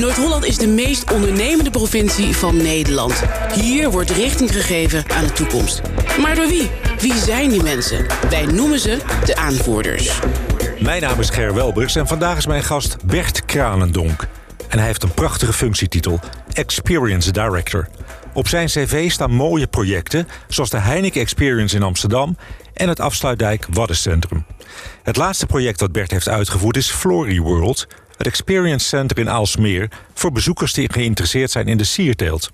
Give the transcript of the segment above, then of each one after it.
Noord-Holland is de meest ondernemende provincie van Nederland. Hier wordt richting gegeven aan de toekomst. Maar door wie? Wie zijn die mensen? Wij noemen ze de aanvoerders. Mijn naam is Ger Welbers en vandaag is mijn gast Bert Kranendonk. En hij heeft een prachtige functietitel, Experience Director. Op zijn cv staan mooie projecten, zoals de Heineken Experience in Amsterdam... en het Afsluitdijk Waddencentrum. Het laatste project dat Bert heeft uitgevoerd is Flory World... het Experience Center in Aalsmeer... voor bezoekers die geïnteresseerd zijn in de sierteelt.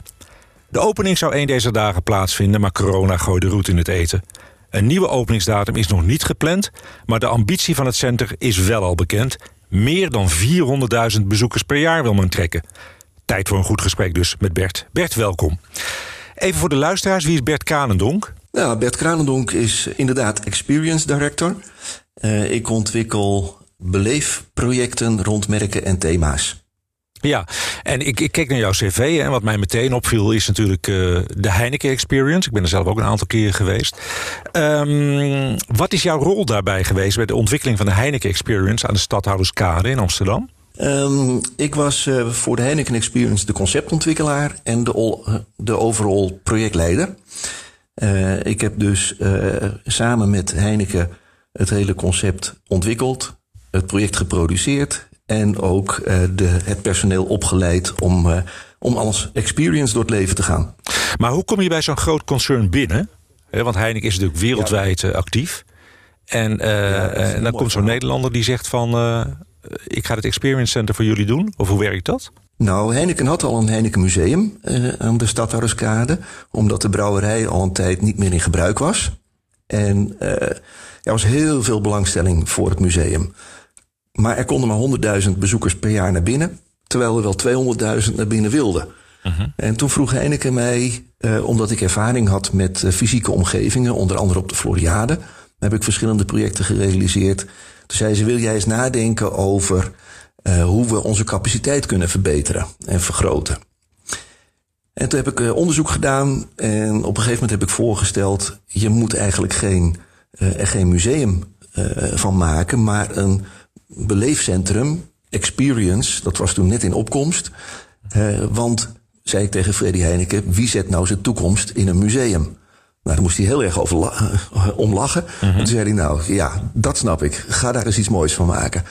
De opening zou een deze dagen plaatsvinden, maar corona gooide roet in het eten. Een nieuwe openingsdatum is nog niet gepland... maar de ambitie van het center is wel al bekend... Meer dan 400.000 bezoekers per jaar wil men trekken. Tijd voor een goed gesprek dus met Bert. Bert, welkom. Even voor de luisteraars, wie is Bert Kranendonk? Ja, Bert Kranendonk is inderdaad Experience Director. Uh, ik ontwikkel beleefprojecten rond merken en thema's. Ja, en ik, ik keek naar jouw cv en wat mij meteen opviel is natuurlijk uh, de Heineken Experience. Ik ben er zelf ook een aantal keren geweest. Um, wat is jouw rol daarbij geweest bij de ontwikkeling van de Heineken Experience aan de Stadhouderskade in Amsterdam? Um, ik was uh, voor de Heineken Experience de conceptontwikkelaar en de, all, de overall projectleider. Uh, ik heb dus samen met Heineken het hele concept ontwikkeld, het project geproduceerd en ook uh, de, het personeel opgeleid om, uh, om als experience door het leven te gaan. Maar hoe kom je bij zo'n groot concern binnen? He, want Heineken is natuurlijk wereldwijd ja. actief. En, ja, en dan komt zo'n Nederlander die zegt van... ik ga het Experience Center voor jullie doen. Of hoe werkt dat? Nou, Heineken had al een Heineken Museum aan de Stadhouderskade. Omdat de brouwerij al een tijd niet meer in gebruik was. En er was heel veel belangstelling voor het museum. Maar er konden maar 100.000 bezoekers per jaar naar binnen. Terwijl er wel 200.000 naar binnen wilden. -huh. En toen vroeg Heineken mij, uh, omdat ik ervaring had met uh, fysieke omgevingen, onder andere op de Floriade, heb ik verschillende projecten gerealiseerd. Toen zei ze: Wil jij eens nadenken over uh, hoe we onze capaciteit kunnen verbeteren en vergroten? En toen heb ik onderzoek gedaan en op een gegeven moment heb ik voorgesteld: je moet eigenlijk geen, er geen museum van maken, maar een beleefcentrum, Experience, dat was toen net in opkomst. Uh, want, zei ik tegen Freddy Heineken, wie zet nou zijn toekomst in een museum? Nou, daar moest hij heel erg over la om lachen. -huh. Toen zei hij, nou ja, dat snap ik. Ga daar eens iets moois van maken.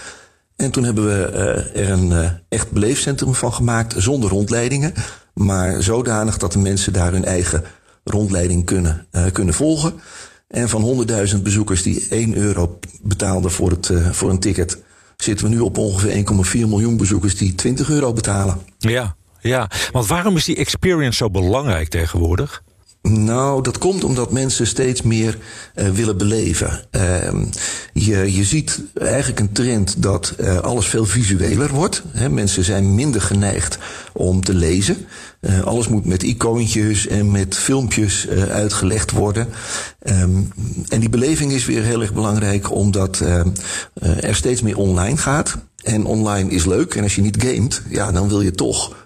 En toen hebben we uh, er een echt beleefcentrum van gemaakt, zonder rondleidingen. Maar zodanig dat de mensen daar hun eigen rondleiding kunnen, uh, kunnen volgen. En van 100.000 bezoekers die 1 euro betaalden voor, het, uh, voor een ticket, zitten we nu op ongeveer 1,4 miljoen bezoekers die 20 euro betalen. Ja, ja, want waarom is die experience zo belangrijk tegenwoordig? Nou, dat komt omdat mensen steeds meer uh, willen beleven. Uh, je, je ziet eigenlijk een trend dat uh, alles veel visueler wordt. Mensen zijn minder geneigd om te lezen. Uh, alles moet met icoontjes en met filmpjes uitgelegd worden. Um, en die beleving is weer heel erg belangrijk omdat er steeds meer online gaat. En online is leuk. En als je niet gamet, ja, dan wil je toch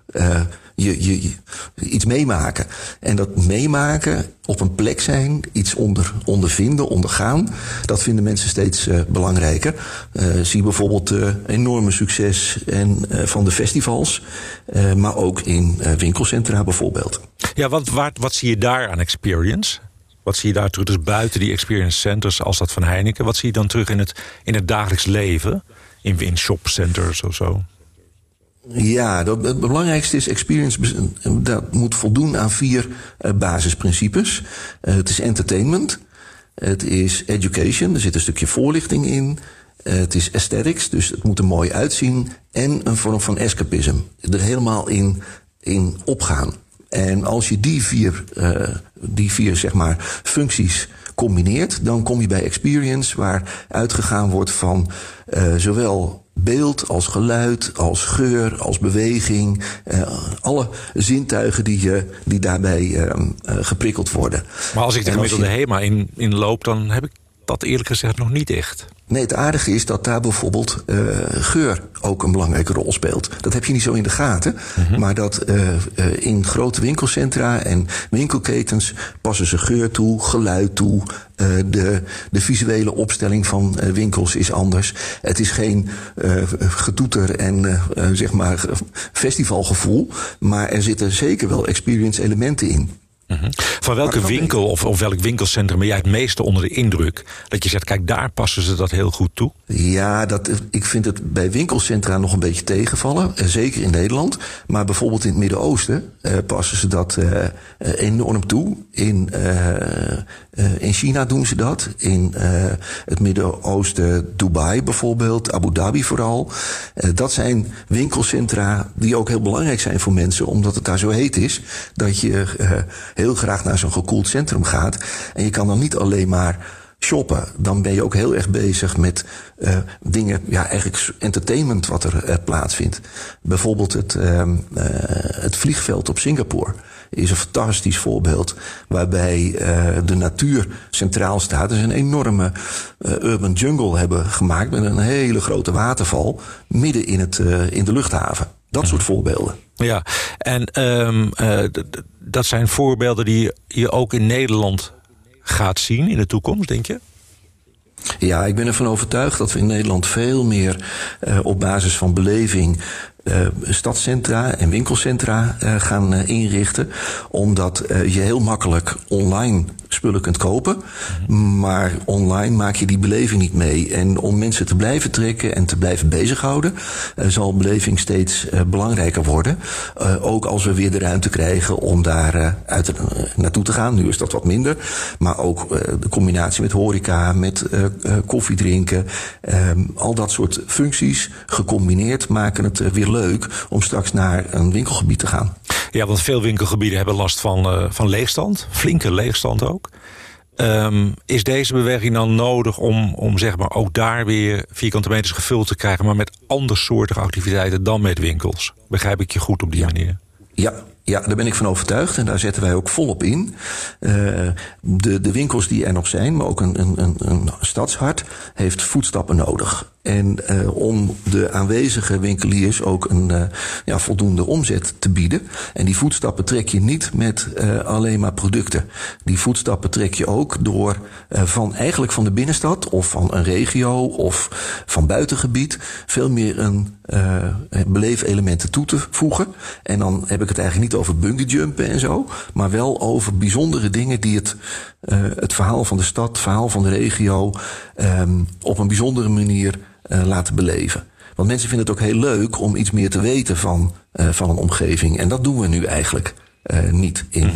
je, je, je, iets meemaken. En dat meemaken, op een plek zijn, iets onder, ondervinden, ondergaan, dat vinden mensen steeds uh, belangrijker. Uh, zie bijvoorbeeld enorme succes en, van de festivals, maar ook in winkelcentra bijvoorbeeld. Ja, want wat, wat zie je daar aan experience? Wat zie je daar terug? Dus buiten die experience centers als dat van Heineken, wat zie je dan terug in het, in het dagelijks leven? In, in shopcenters of zo? Ja, dat, het belangrijkste is experience. Dat moet voldoen aan vier uh, basisprincipes. Uh, het is entertainment. Het is education. Er zit een stukje voorlichting in. Uh, het is aesthetics, dus het moet er mooi uitzien. En een vorm van escapism. Er helemaal in, in opgaan. En als je die vier, die vier zeg maar, functies combineert, dan kom je bij experience, waar uitgegaan wordt van zowel beeld, als geluid, als geur, als beweging. Uh, alle zintuigen die, uh, die daarbij uh, geprikkeld worden. Maar als ik de gemiddelde je... HEMA in, in loop, dan heb ik dat eerlijk gezegd nog niet echt. Nee, het aardige is dat daar bijvoorbeeld geur ook een belangrijke rol speelt. Dat heb je niet zo in de gaten. Maar dat in grote winkelcentra en winkelketens passen ze geur toe, geluid toe. de, de visuele opstelling van winkels is anders. Het is geen getoeter en zeg maar festivalgevoel. Maar er zitten zeker wel experience elementen in. Mhm. Van welke winkel of, of welk winkelcentrum ben jij het meeste onder de indruk? Dat je zegt, kijk, daar passen ze dat heel goed toe? Ja, dat, ik vind het bij winkelcentra nog een beetje tegenvallen. Eh, zeker in Nederland. Maar bijvoorbeeld in het Midden-Oosten eh, passen ze dat eh, eh enorm toe. In, eh, eh, in China doen ze dat. In het Midden-Oosten, Dubai bijvoorbeeld, Abu Dhabi vooral. dat zijn winkelcentra die ook heel belangrijk zijn voor mensen, omdat het daar zo heet is. Dat je heel graag naar zo'n gekoeld centrum gaat. En je kan dan niet alleen maar shoppen. Dan ben je ook heel erg bezig met uh, dingen, ja, eigenlijk entertainment wat er uh, plaatsvindt. Bijvoorbeeld het, uh, het vliegveld op Singapore is een fantastisch voorbeeld. Waarbij de natuur centraal staat. Dus een enorme urban jungle hebben gemaakt met een hele grote waterval midden in, het, in de luchthaven. Dat soort voorbeelden. Ja, en um, dat zijn voorbeelden die je ook in Nederland gaat zien in de toekomst, denk je? Ja, ik ben ervan overtuigd dat we in Nederland veel meer uh, op basis van beleving uh, stadcentra en winkelcentra uh, gaan inrichten. Omdat je heel makkelijk online spullen kunt kopen. Maar online maak je die beleving niet mee. En om mensen te blijven trekken en te blijven bezighouden, zal beleving steeds belangrijker worden. Ook als we weer de ruimte krijgen om daar uit, naartoe te gaan. Nu is dat wat minder. Maar ook de combinatie met horeca, met koffie drinken. Ehm, al dat soort functies gecombineerd maken het weer leuk om straks naar een winkelgebied te gaan. Ja, want veel winkelgebieden hebben last van, van leegstand. Flinke leegstand ook. Um, is deze beweging dan nodig om, om zeg maar ook daar weer vierkante meters gevuld te krijgen, maar met andersoortige activiteiten dan met winkels? Begrijp ik je goed op die manier? Ja, ja, daar ben ik van overtuigd en daar zetten wij ook volop in. Uh, de, de winkels die er nog zijn, maar ook een, een, een stadshart, heeft voetstappen nodig. En uh, om de aanwezige winkeliers ook een uh, ja, voldoende omzet te bieden. En die voetstappen trek je niet met alleen maar producten. Die voetstappen trek je ook door van eigenlijk van de binnenstad of van een regio of van buitengebied veel meer een beleefelementen toe te voegen. En dan heb ik het eigenlijk niet over bungeejumpen en zo, maar wel over bijzondere dingen die het, het verhaal van de stad, het verhaal van de regio um, op een bijzondere manier uh, laten beleven. Want mensen vinden het ook heel leuk om iets meer te weten van, uh, van een omgeving. En dat doen we nu eigenlijk niet in.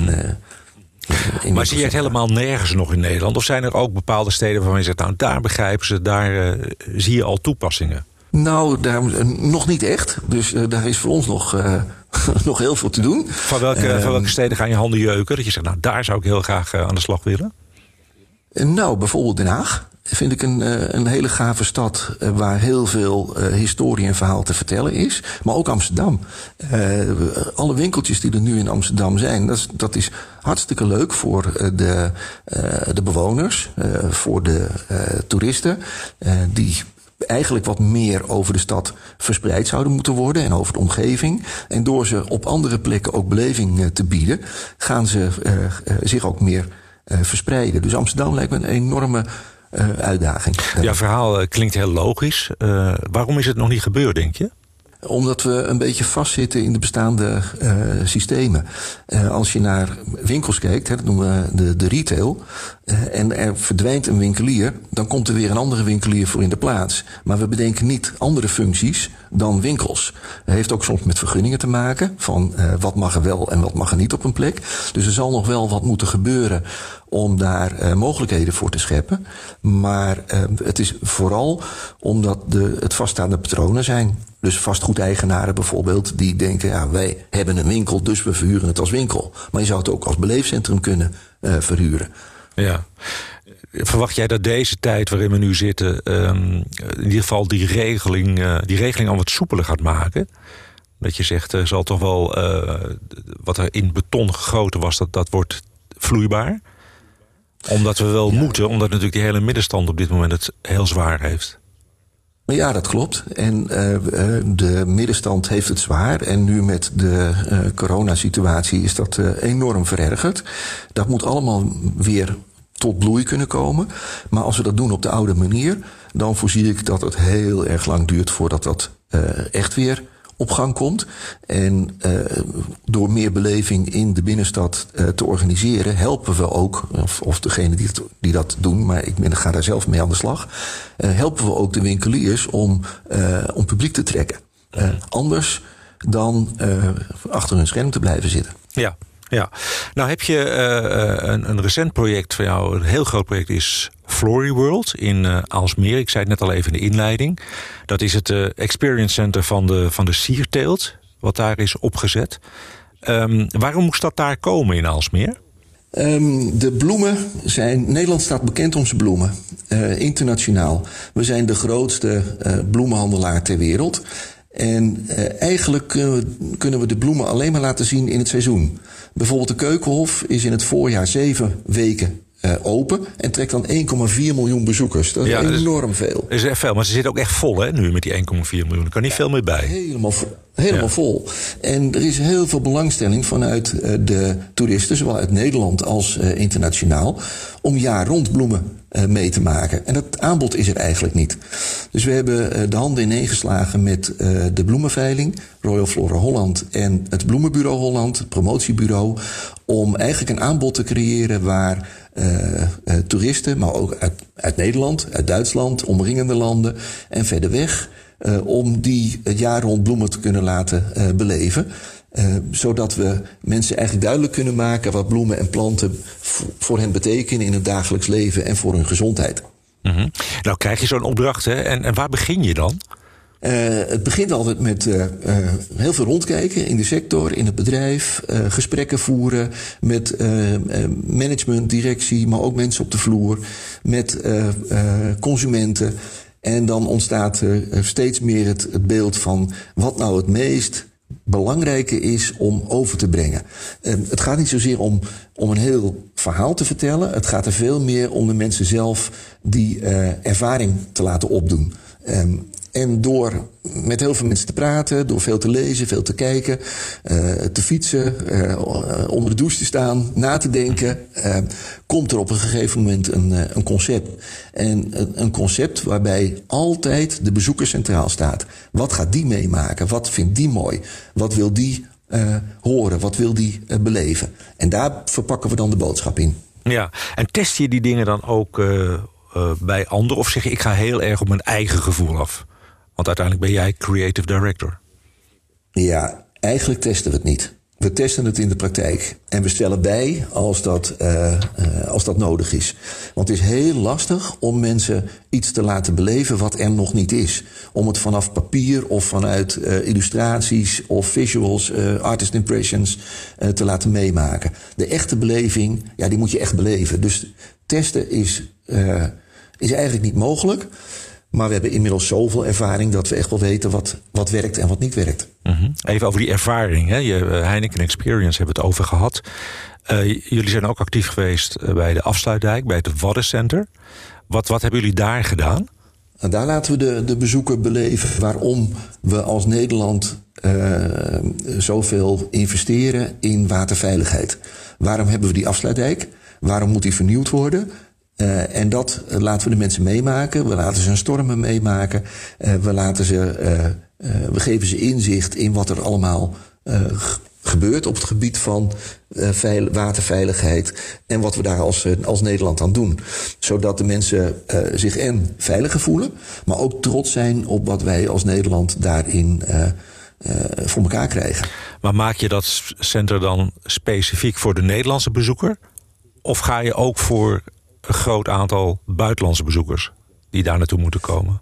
in maar zie je het helemaal nergens nog in Nederland? Of zijn er ook bepaalde steden waarvan je zegt, nou daar begrijpen ze, daar zie je al toepassingen? Nou, daar, nog niet echt. Dus daar is voor ons nog, nog heel veel te doen. Van welke, van welke ehm, steden gaan je handen jeuken? Dat je zegt, nou daar zou ik heel graag aan de slag willen? Nou, bijvoorbeeld Den Haag vind ik een, uh, een hele gave stad waar heel veel historie en verhaal te vertellen is. Maar ook Amsterdam. alle winkeltjes die er nu in Amsterdam zijn, dat is, dat is hartstikke leuk voor de, de bewoners, voor de toeristen. die eigenlijk wat meer over de stad verspreid zouden moeten worden en over de omgeving. En door ze op andere plekken ook beleving te bieden, gaan ze zich ook meer verspreiden. Dus Amsterdam lijkt me een enorme uitdaging. Ja, verhaal klinkt heel logisch. Waarom is het nog niet gebeurd, denk je? Omdat we een beetje vastzitten in de bestaande uh, systemen. Uh, als je naar winkels kijkt, hè, dat noemen we de, de retail. Uh, en er verdwijnt een winkelier, dan komt er weer een andere winkelier voor in de plaats. Maar we bedenken niet andere functies dan winkels. Het heeft ook soms met vergunningen te maken. Van wat mag er wel en wat mag er niet op een plek. Dus er zal nog wel wat moeten gebeuren om daar mogelijkheden voor te scheppen. Maar het is vooral omdat de, het vaststaande patronen zijn. Dus vastgoedeigenaren bijvoorbeeld, die denken, ja, wij hebben een winkel, dus we verhuren het als winkel. Maar je zou het ook als beleefcentrum kunnen verhuren. Ja. Verwacht jij dat deze tijd waarin we nu zitten, um, in ieder geval die regeling, uh, die regeling al wat soepeler gaat maken? Dat je zegt, er zal toch wel uh, wat er in beton gegoten was, dat, dat wordt vloeibaar? Omdat we wel ja. moeten, omdat natuurlijk die hele middenstand op dit moment het heel zwaar heeft. Ja, dat klopt. En uh, de middenstand heeft het zwaar. En nu met de uh, coronasituatie is dat enorm verergerd. Dat moet allemaal weer tot bloei kunnen komen. Maar als we dat doen op de oude manier, dan voorzie ik dat het heel erg lang duurt voordat dat echt weer op gang komt. En uh, door meer beleving in de binnenstad uh, te organiseren, helpen we ook, of, of degene die, het, die dat doen, maar ik ben, ga daar zelf mee aan de slag, uh, helpen we ook de winkeliers om, om publiek te trekken. anders dan achter hun scherm te blijven zitten. Ja, ja, nou heb je uh, een, een, recent project van jou, een heel groot project is Flory World in uh. Ik zei het net al even in de inleiding. Dat is het experience center van de, van de sierteelt, wat daar is opgezet. Um, waarom moest dat daar komen in Aalsmeer? Um, de bloemen zijn. Nederland staat bekend om zijn bloemen. Internationaal. We zijn de grootste bloemenhandelaar ter wereld. En uh, eigenlijk kunnen we, kunnen we de bloemen alleen maar laten zien in het seizoen. Bijvoorbeeld de Keukenhof is in het voorjaar zeven weken uh, open en trekt dan 1,4 miljoen bezoekers. Dat is ja, enorm is, veel. Dat is echt veel, maar ze zit ook echt vol hè, nu met die 1,4 miljoen. Er kan niet ja, veel meer bij. Helemaal, vol, helemaal ja. vol. En er is heel veel belangstelling vanuit uh, de toeristen, zowel uit Nederland als uh, internationaal, om jaar rond bloemen mee te maken. En dat aanbod is er eigenlijk niet. Dus we hebben de handen ineengeslagen met de bloemenveiling, Royal Flora Holland en het Bloemenbureau Holland, het promotiebureau, om eigenlijk een aanbod te creëren waar toeristen, maar ook uit, uit Nederland, uit Duitsland, omringende landen en verder weg, om die het jaar rond bloemen te kunnen laten beleven. Zodat we mensen eigenlijk duidelijk kunnen maken wat bloemen en planten voor hen betekenen in het dagelijks leven en voor hun gezondheid. -hmm. Nou krijg je zo'n opdracht, hè? En, en waar begin je dan? Uh, het begint altijd met uh, uh, heel veel rondkijken in de sector, in het bedrijf, gesprekken voeren met management, directie, maar ook mensen op de vloer, met consumenten. En dan ontstaat er steeds meer het, beeld van wat nou het meest belangrijke is om over te brengen. En het gaat niet zozeer om, om een heel verhaal te vertellen. Het gaat er veel meer om de mensen zelf die ervaring te laten opdoen. Um, en door met heel veel mensen te praten, door veel te lezen, veel te kijken, uh, te fietsen, uh, onder de douche te staan, na te denken, uh, komt er op een gegeven moment een, een concept. En een concept waarbij altijd de bezoeker centraal staat. Wat gaat die meemaken? Wat vindt die mooi? Wat wil die horen? Wat wil die beleven? En daar verpakken we dan de boodschap in. Ja, en test je die dingen dan ook bij anderen? Of zeg je, ik ga heel erg op mijn eigen gevoel af? Want uiteindelijk ben jij creative director. Ja, eigenlijk testen we het niet. We testen het in de praktijk. En we stellen bij als dat, uh, uh, als dat nodig is. Want het is heel lastig om mensen iets te laten beleven wat er nog niet is. Om het vanaf papier of vanuit uh, illustraties of visuals, artist impressions te laten meemaken. De echte beleving, ja, die moet je echt beleven. Dus testen is, is eigenlijk niet mogelijk. Maar we hebben inmiddels zoveel ervaring dat we echt wel weten wat, wat werkt en wat niet werkt. Mm -hmm. Even over die ervaring. Hè. Je, Heineken Experience hebben het over gehad. Uh, jullie zijn ook actief geweest bij de Afsluitdijk, bij het Waddencenter. Wat, wat hebben jullie daar gedaan? En daar laten we de, de bezoeker beleven waarom we als Nederland uh, zoveel investeren in waterveiligheid. Waarom hebben we die afsluitdijk? Waarom moet die vernieuwd worden? Uh, en dat laten we de mensen meemaken. We laten ze een stormen meemaken. Uh, we, laten ze, we geven ze inzicht in wat er allemaal gebeurt op het gebied van veil, waterveiligheid. En wat we daar als, als Nederland aan doen. Zodat de mensen zich en veiliger voelen. Maar ook trots zijn op wat wij als Nederland daarin voor elkaar krijgen. Maar maak je dat center dan specifiek voor de Nederlandse bezoeker? Of ga je ook voor een groot aantal buitenlandse bezoekers die daar naartoe moeten komen?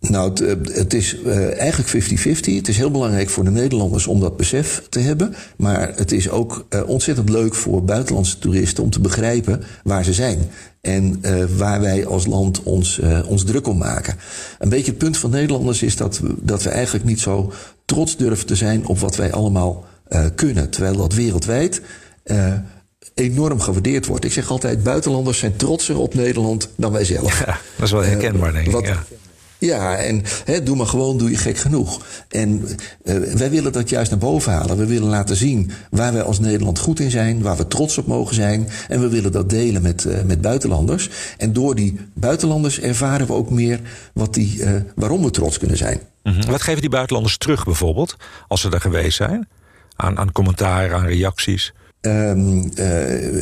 Nou, het, eh, is uh, eigenlijk 50-50. Het is heel belangrijk voor de Nederlanders om dat besef te hebben. Maar het is ook uh, ontzettend leuk voor buitenlandse toeristen om te begrijpen waar ze zijn. En waar wij als land ons, ons druk om maken. Een beetje het punt van Nederlanders is dat dat we eigenlijk niet zo trots durven te zijn op wat wij allemaal kunnen. Terwijl dat wereldwijd enorm gewaardeerd wordt. Ik zeg altijd, buitenlanders zijn trotser op Nederland dan wij zelf. Ja, dat is wel herkenbaar, denk ik. Wat, ja. Ja, en doe maar gewoon, doe je gek genoeg. En uh, wij willen dat juist naar boven halen. We willen laten zien waar wij als Nederland goed in zijn, waar we trots op mogen zijn. En we willen dat delen met, uh, met buitenlanders. En door die buitenlanders ervaren we ook meer wat die, uh, waarom we trots kunnen zijn. Mm -hmm. Wat geven die buitenlanders terug bijvoorbeeld, als ze er geweest zijn? Aan, aan commentaar, aan reacties? Um, uh,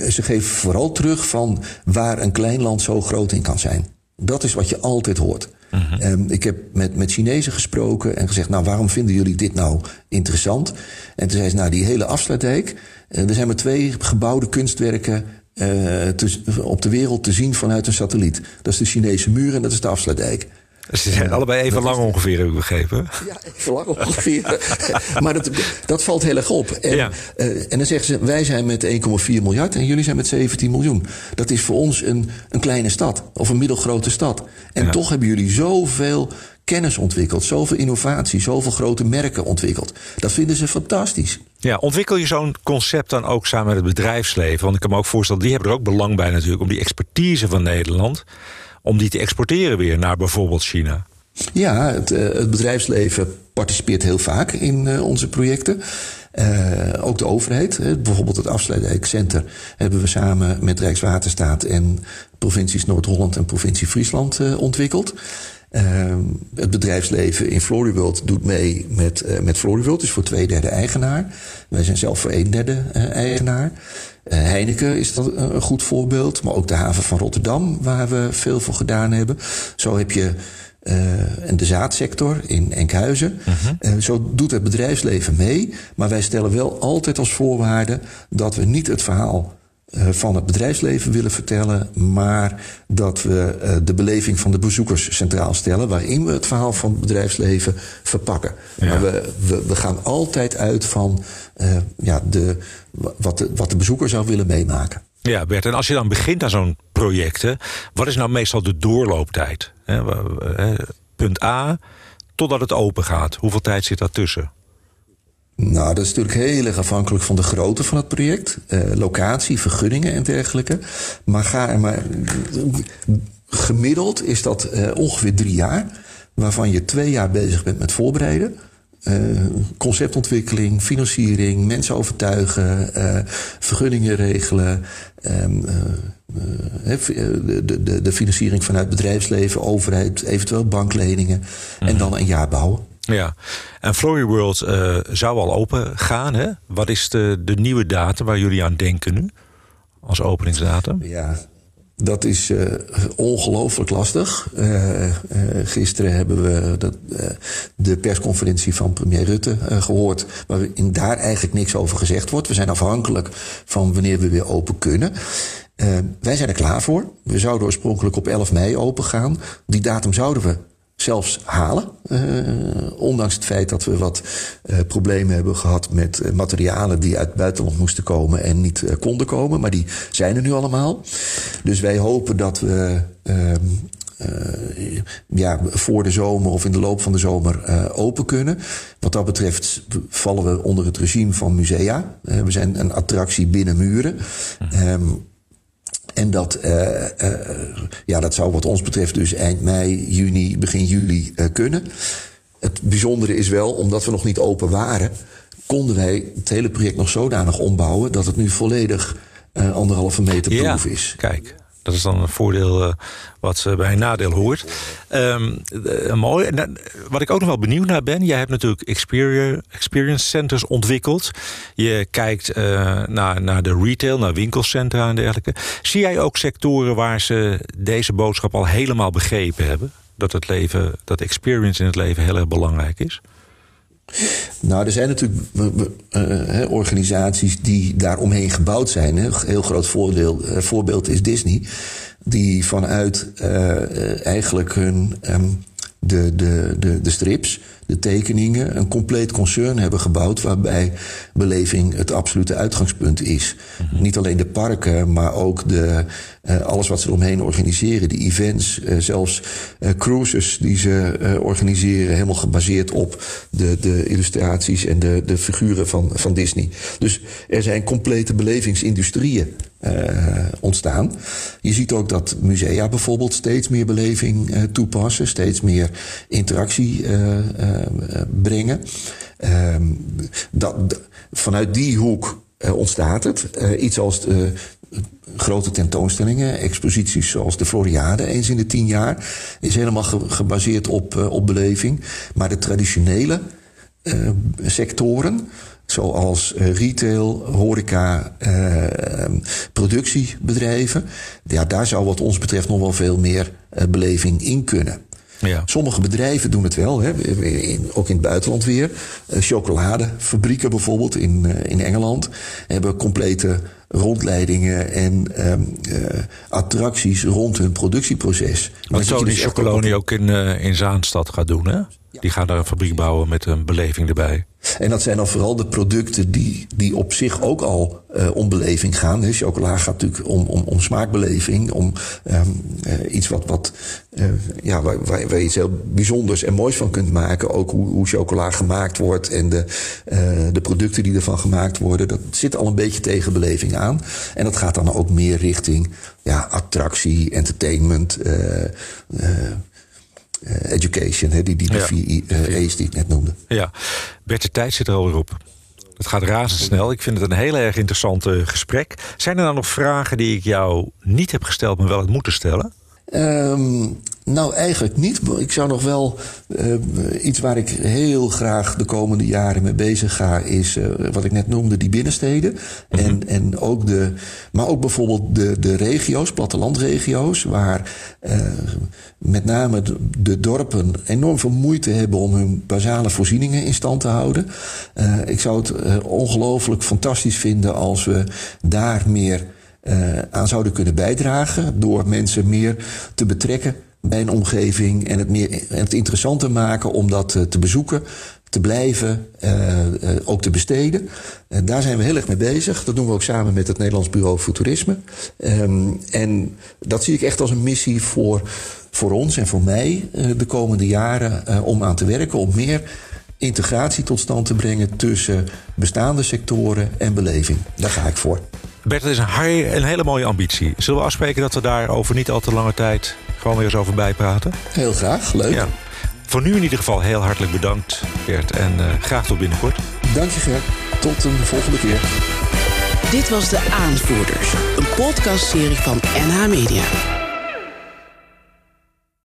ze geven vooral terug van waar een klein land zo groot in kan zijn. Dat is wat je altijd hoort. -hmm. um, ik heb met, met Chinezen gesproken en gezegd: Nou, waarom vinden jullie dit nou interessant? En toen zei ze: Nou, die hele afsluitdijk. Uh, er zijn maar twee gebouwde kunstwerken te, op de wereld te zien vanuit een satelliet. Dat is de Chinese muur en dat is de afsluitdijk. Ze zijn allebei even lang ongeveer, heb ik begrepen. Ja, even lang ongeveer. maar dat, dat valt heel erg op. En, ja. uh, en dan zeggen ze, wij zijn met 1,4 miljard en jullie zijn met 17 miljoen. Dat is voor ons een, een kleine stad, of een middelgrote stad. En ja. toch hebben jullie zoveel kennis ontwikkeld, zoveel innovatie, zoveel grote merken ontwikkeld. Dat vinden ze fantastisch. Ja, ontwikkel je zo'n concept dan ook samen met het bedrijfsleven? Want ik kan me ook voorstellen, die hebben er ook belang bij natuurlijk... om die expertise van Nederland om die te exporteren weer naar bijvoorbeeld China? Ja, het, uh, het bedrijfsleven participeert heel vaak in uh, onze projecten. Uh, ook de overheid, bijvoorbeeld het Afsluitdijk hebben we samen met Rijkswaterstaat en provincies Noord-Holland en provincie Friesland ontwikkeld. Het bedrijfsleven in Floriworld doet mee met, met Floriworld, is voor twee derde eigenaar. Wij zijn zelf voor een derde eigenaar. Uh, Heineken is dat een goed voorbeeld, maar ook de haven van Rotterdam, waar we veel voor gedaan hebben. Zo heb je uh, en de zaadsector in Enkhuizen. Uh, zo doet het bedrijfsleven mee, maar wij stellen wel altijd als voorwaarde dat we niet het verhaal uh, van het bedrijfsleven willen vertellen, maar dat we uh, de beleving van de bezoekers centraal stellen, waarin we het verhaal van het bedrijfsleven verpakken. Ja. Maar we, we, we, gaan altijd uit van uh, ja, de, wat, de, wat de bezoeker zou willen meemaken. Ja, Bert, en als je dan begint aan zo'n project, hè, wat is nou meestal de doorlooptijd? Hè, punt A, totdat het open gaat. Hoeveel tijd zit daartussen? Nou, dat is natuurlijk heel erg afhankelijk van de grootte van het project. Uh, locatie, vergunningen en dergelijke. Maar, ga, maar gemiddeld is dat uh, ongeveer drie jaar. Waarvan je twee jaar bezig bent met voorbereiden. Uh, conceptontwikkeling, financiering, mensen overtuigen, vergunningen regelen. de, de, de financiering vanuit bedrijfsleven, overheid, eventueel bankleningen. Mm. En dan een jaar bouwen. Ja, en Flory World uh, zou al open gaan. Hè? Wat is de, de nieuwe datum waar jullie aan denken nu? Als openingsdatum? Ja, dat is uh, ongelooflijk lastig. Uh, gisteren hebben we dat, de persconferentie van premier Rutte gehoord... waarin daar eigenlijk niks over gezegd wordt. We zijn afhankelijk van wanneer we weer open kunnen. wij zijn er klaar voor. We zouden oorspronkelijk op 11 mei open gaan. Die datum zouden we zelfs halen. Uh, ondanks het feit dat we wat uh, problemen hebben gehad met uh, materialen die uit het buitenland moesten komen en niet konden komen. Maar die zijn er nu allemaal. Dus wij hopen dat we ehm, ja, voor de zomer of in de loop van de zomer open kunnen. Wat dat betreft vallen we onder het regime van musea. we zijn een attractie binnen muren. Um, en dat, uh, uh, ja, dat zou wat ons betreft dus eind mei, juni, begin juli uh, kunnen. Het bijzondere is wel, omdat we nog niet open waren, konden wij het hele project nog zodanig ombouwen dat het nu volledig anderhalve meter proef ja, is. Kijk. Dat is dan een voordeel uh, wat bij een nadeel hoort. Um, uh, mooi. Wat ik ook nog wel benieuwd naar ben... jij hebt natuurlijk experience, experience centers ontwikkeld. Je kijkt naar, naar de retail, naar winkelcentra en dergelijke. Zie jij ook sectoren waar ze deze boodschap al helemaal begrepen hebben? Dat het leven, dat experience in het leven heel erg belangrijk is? Nou, er zijn natuurlijk uh, organisaties die daaromheen gebouwd zijn. Een heel groot voordeel, uh, voorbeeld is Disney. Die vanuit uh, eigenlijk hun, um, de, de, de, de strips, de tekeningen, een compleet concern hebben gebouwd. waarbij beleving het absolute uitgangspunt is. Mm-hmm. Niet alleen de parken, maar ook de, uh, alles wat ze eromheen organiseren. De events, uh, zelfs uh, cruises die ze organiseren. helemaal gebaseerd op de, de illustraties en de, de figuren van, van Disney. Dus er zijn complete belevingsindustrieën ontstaan. Je ziet ook dat musea bijvoorbeeld steeds meer beleving toepassen, steeds meer interactie brengen. Ehm, dat, vanuit die hoek ontstaat het. iets als grote tentoonstellingen, exposities zoals de Floriade eens in de tien jaar, is helemaal gebaseerd op, uh, op beleving. Maar de traditionele sectoren, zoals retail, horeca, productiebedrijven, ja, daar zou wat ons betreft nog wel veel meer beleving in kunnen. Ja. Sommige bedrijven doen het wel, hè, ook in het buitenland weer. chocoladefabrieken bijvoorbeeld in, in Engeland hebben complete rondleidingen en um, uh, attracties rond hun productieproces. Wat Tony dus Chocoloni ook in, uh, in Zaanstad gaat doen, hè? Die gaan daar een fabriek bouwen met een beleving erbij. En dat zijn dan vooral de producten die, die op zich ook al uh, om beleving gaan. He, chocola gaat natuurlijk om, om, om smaakbeleving, om um, uh, iets wat, wat uh, ja, waar, waar, waar, je iets heel bijzonders en moois van kunt maken. Ook hoe, hoe chocola gemaakt wordt en de, de producten die ervan gemaakt worden. Dat zit al een beetje tegen beleving aan. En dat gaat dan ook meer richting ja, attractie, entertainment. Eh, education, hè, die, die, die vier uh, E's die ik net noemde. Ja, Bert, de tijd zit er alweer op. Het gaat razendsnel. Ik vind het een heel erg interessant gesprek. Zijn er nou nog vragen die ik jou niet heb gesteld, maar wel had moeten stellen? Um, nou, eigenlijk niet. Ik zou nog wel uh, iets waar ik heel graag de komende jaren mee bezig ga, is uh, wat ik net noemde, die binnensteden. Mm -hmm. en, en ook de, maar ook bijvoorbeeld de, de regio's, plattelandregio's, waar uh, met name de, de, dorpen enorm veel moeite hebben om hun basale voorzieningen in stand te houden. ik zou het ongelooflijk fantastisch vinden als we daar meer aan zouden kunnen bijdragen door mensen meer te betrekken bij een omgeving en het, meer, het interessanter maken om dat eh, te bezoeken, te blijven, uh, uh, ook te besteden. Uh, daar zijn we heel erg mee bezig. Dat doen we ook samen met het Nederlands Bureau voor Toerisme. Um, en dat zie ik echt als een missie voor, voor ons en voor mij de komende jaren om aan te werken, om meer integratie tot stand te brengen tussen bestaande sectoren en beleving. Daar ga ik voor. Bert, dat is een, een hele mooie ambitie. Zullen we afspreken dat we daar over niet al te lange tijd gewoon weer eens over bijpraten? Heel graag, leuk. Ja. Voor nu in ieder geval heel hartelijk bedankt, Bert. En uh, graag tot binnenkort. Dank je, Gert. Tot een volgende keer. Dit was De Aanvoerders, een podcastserie van NH Media.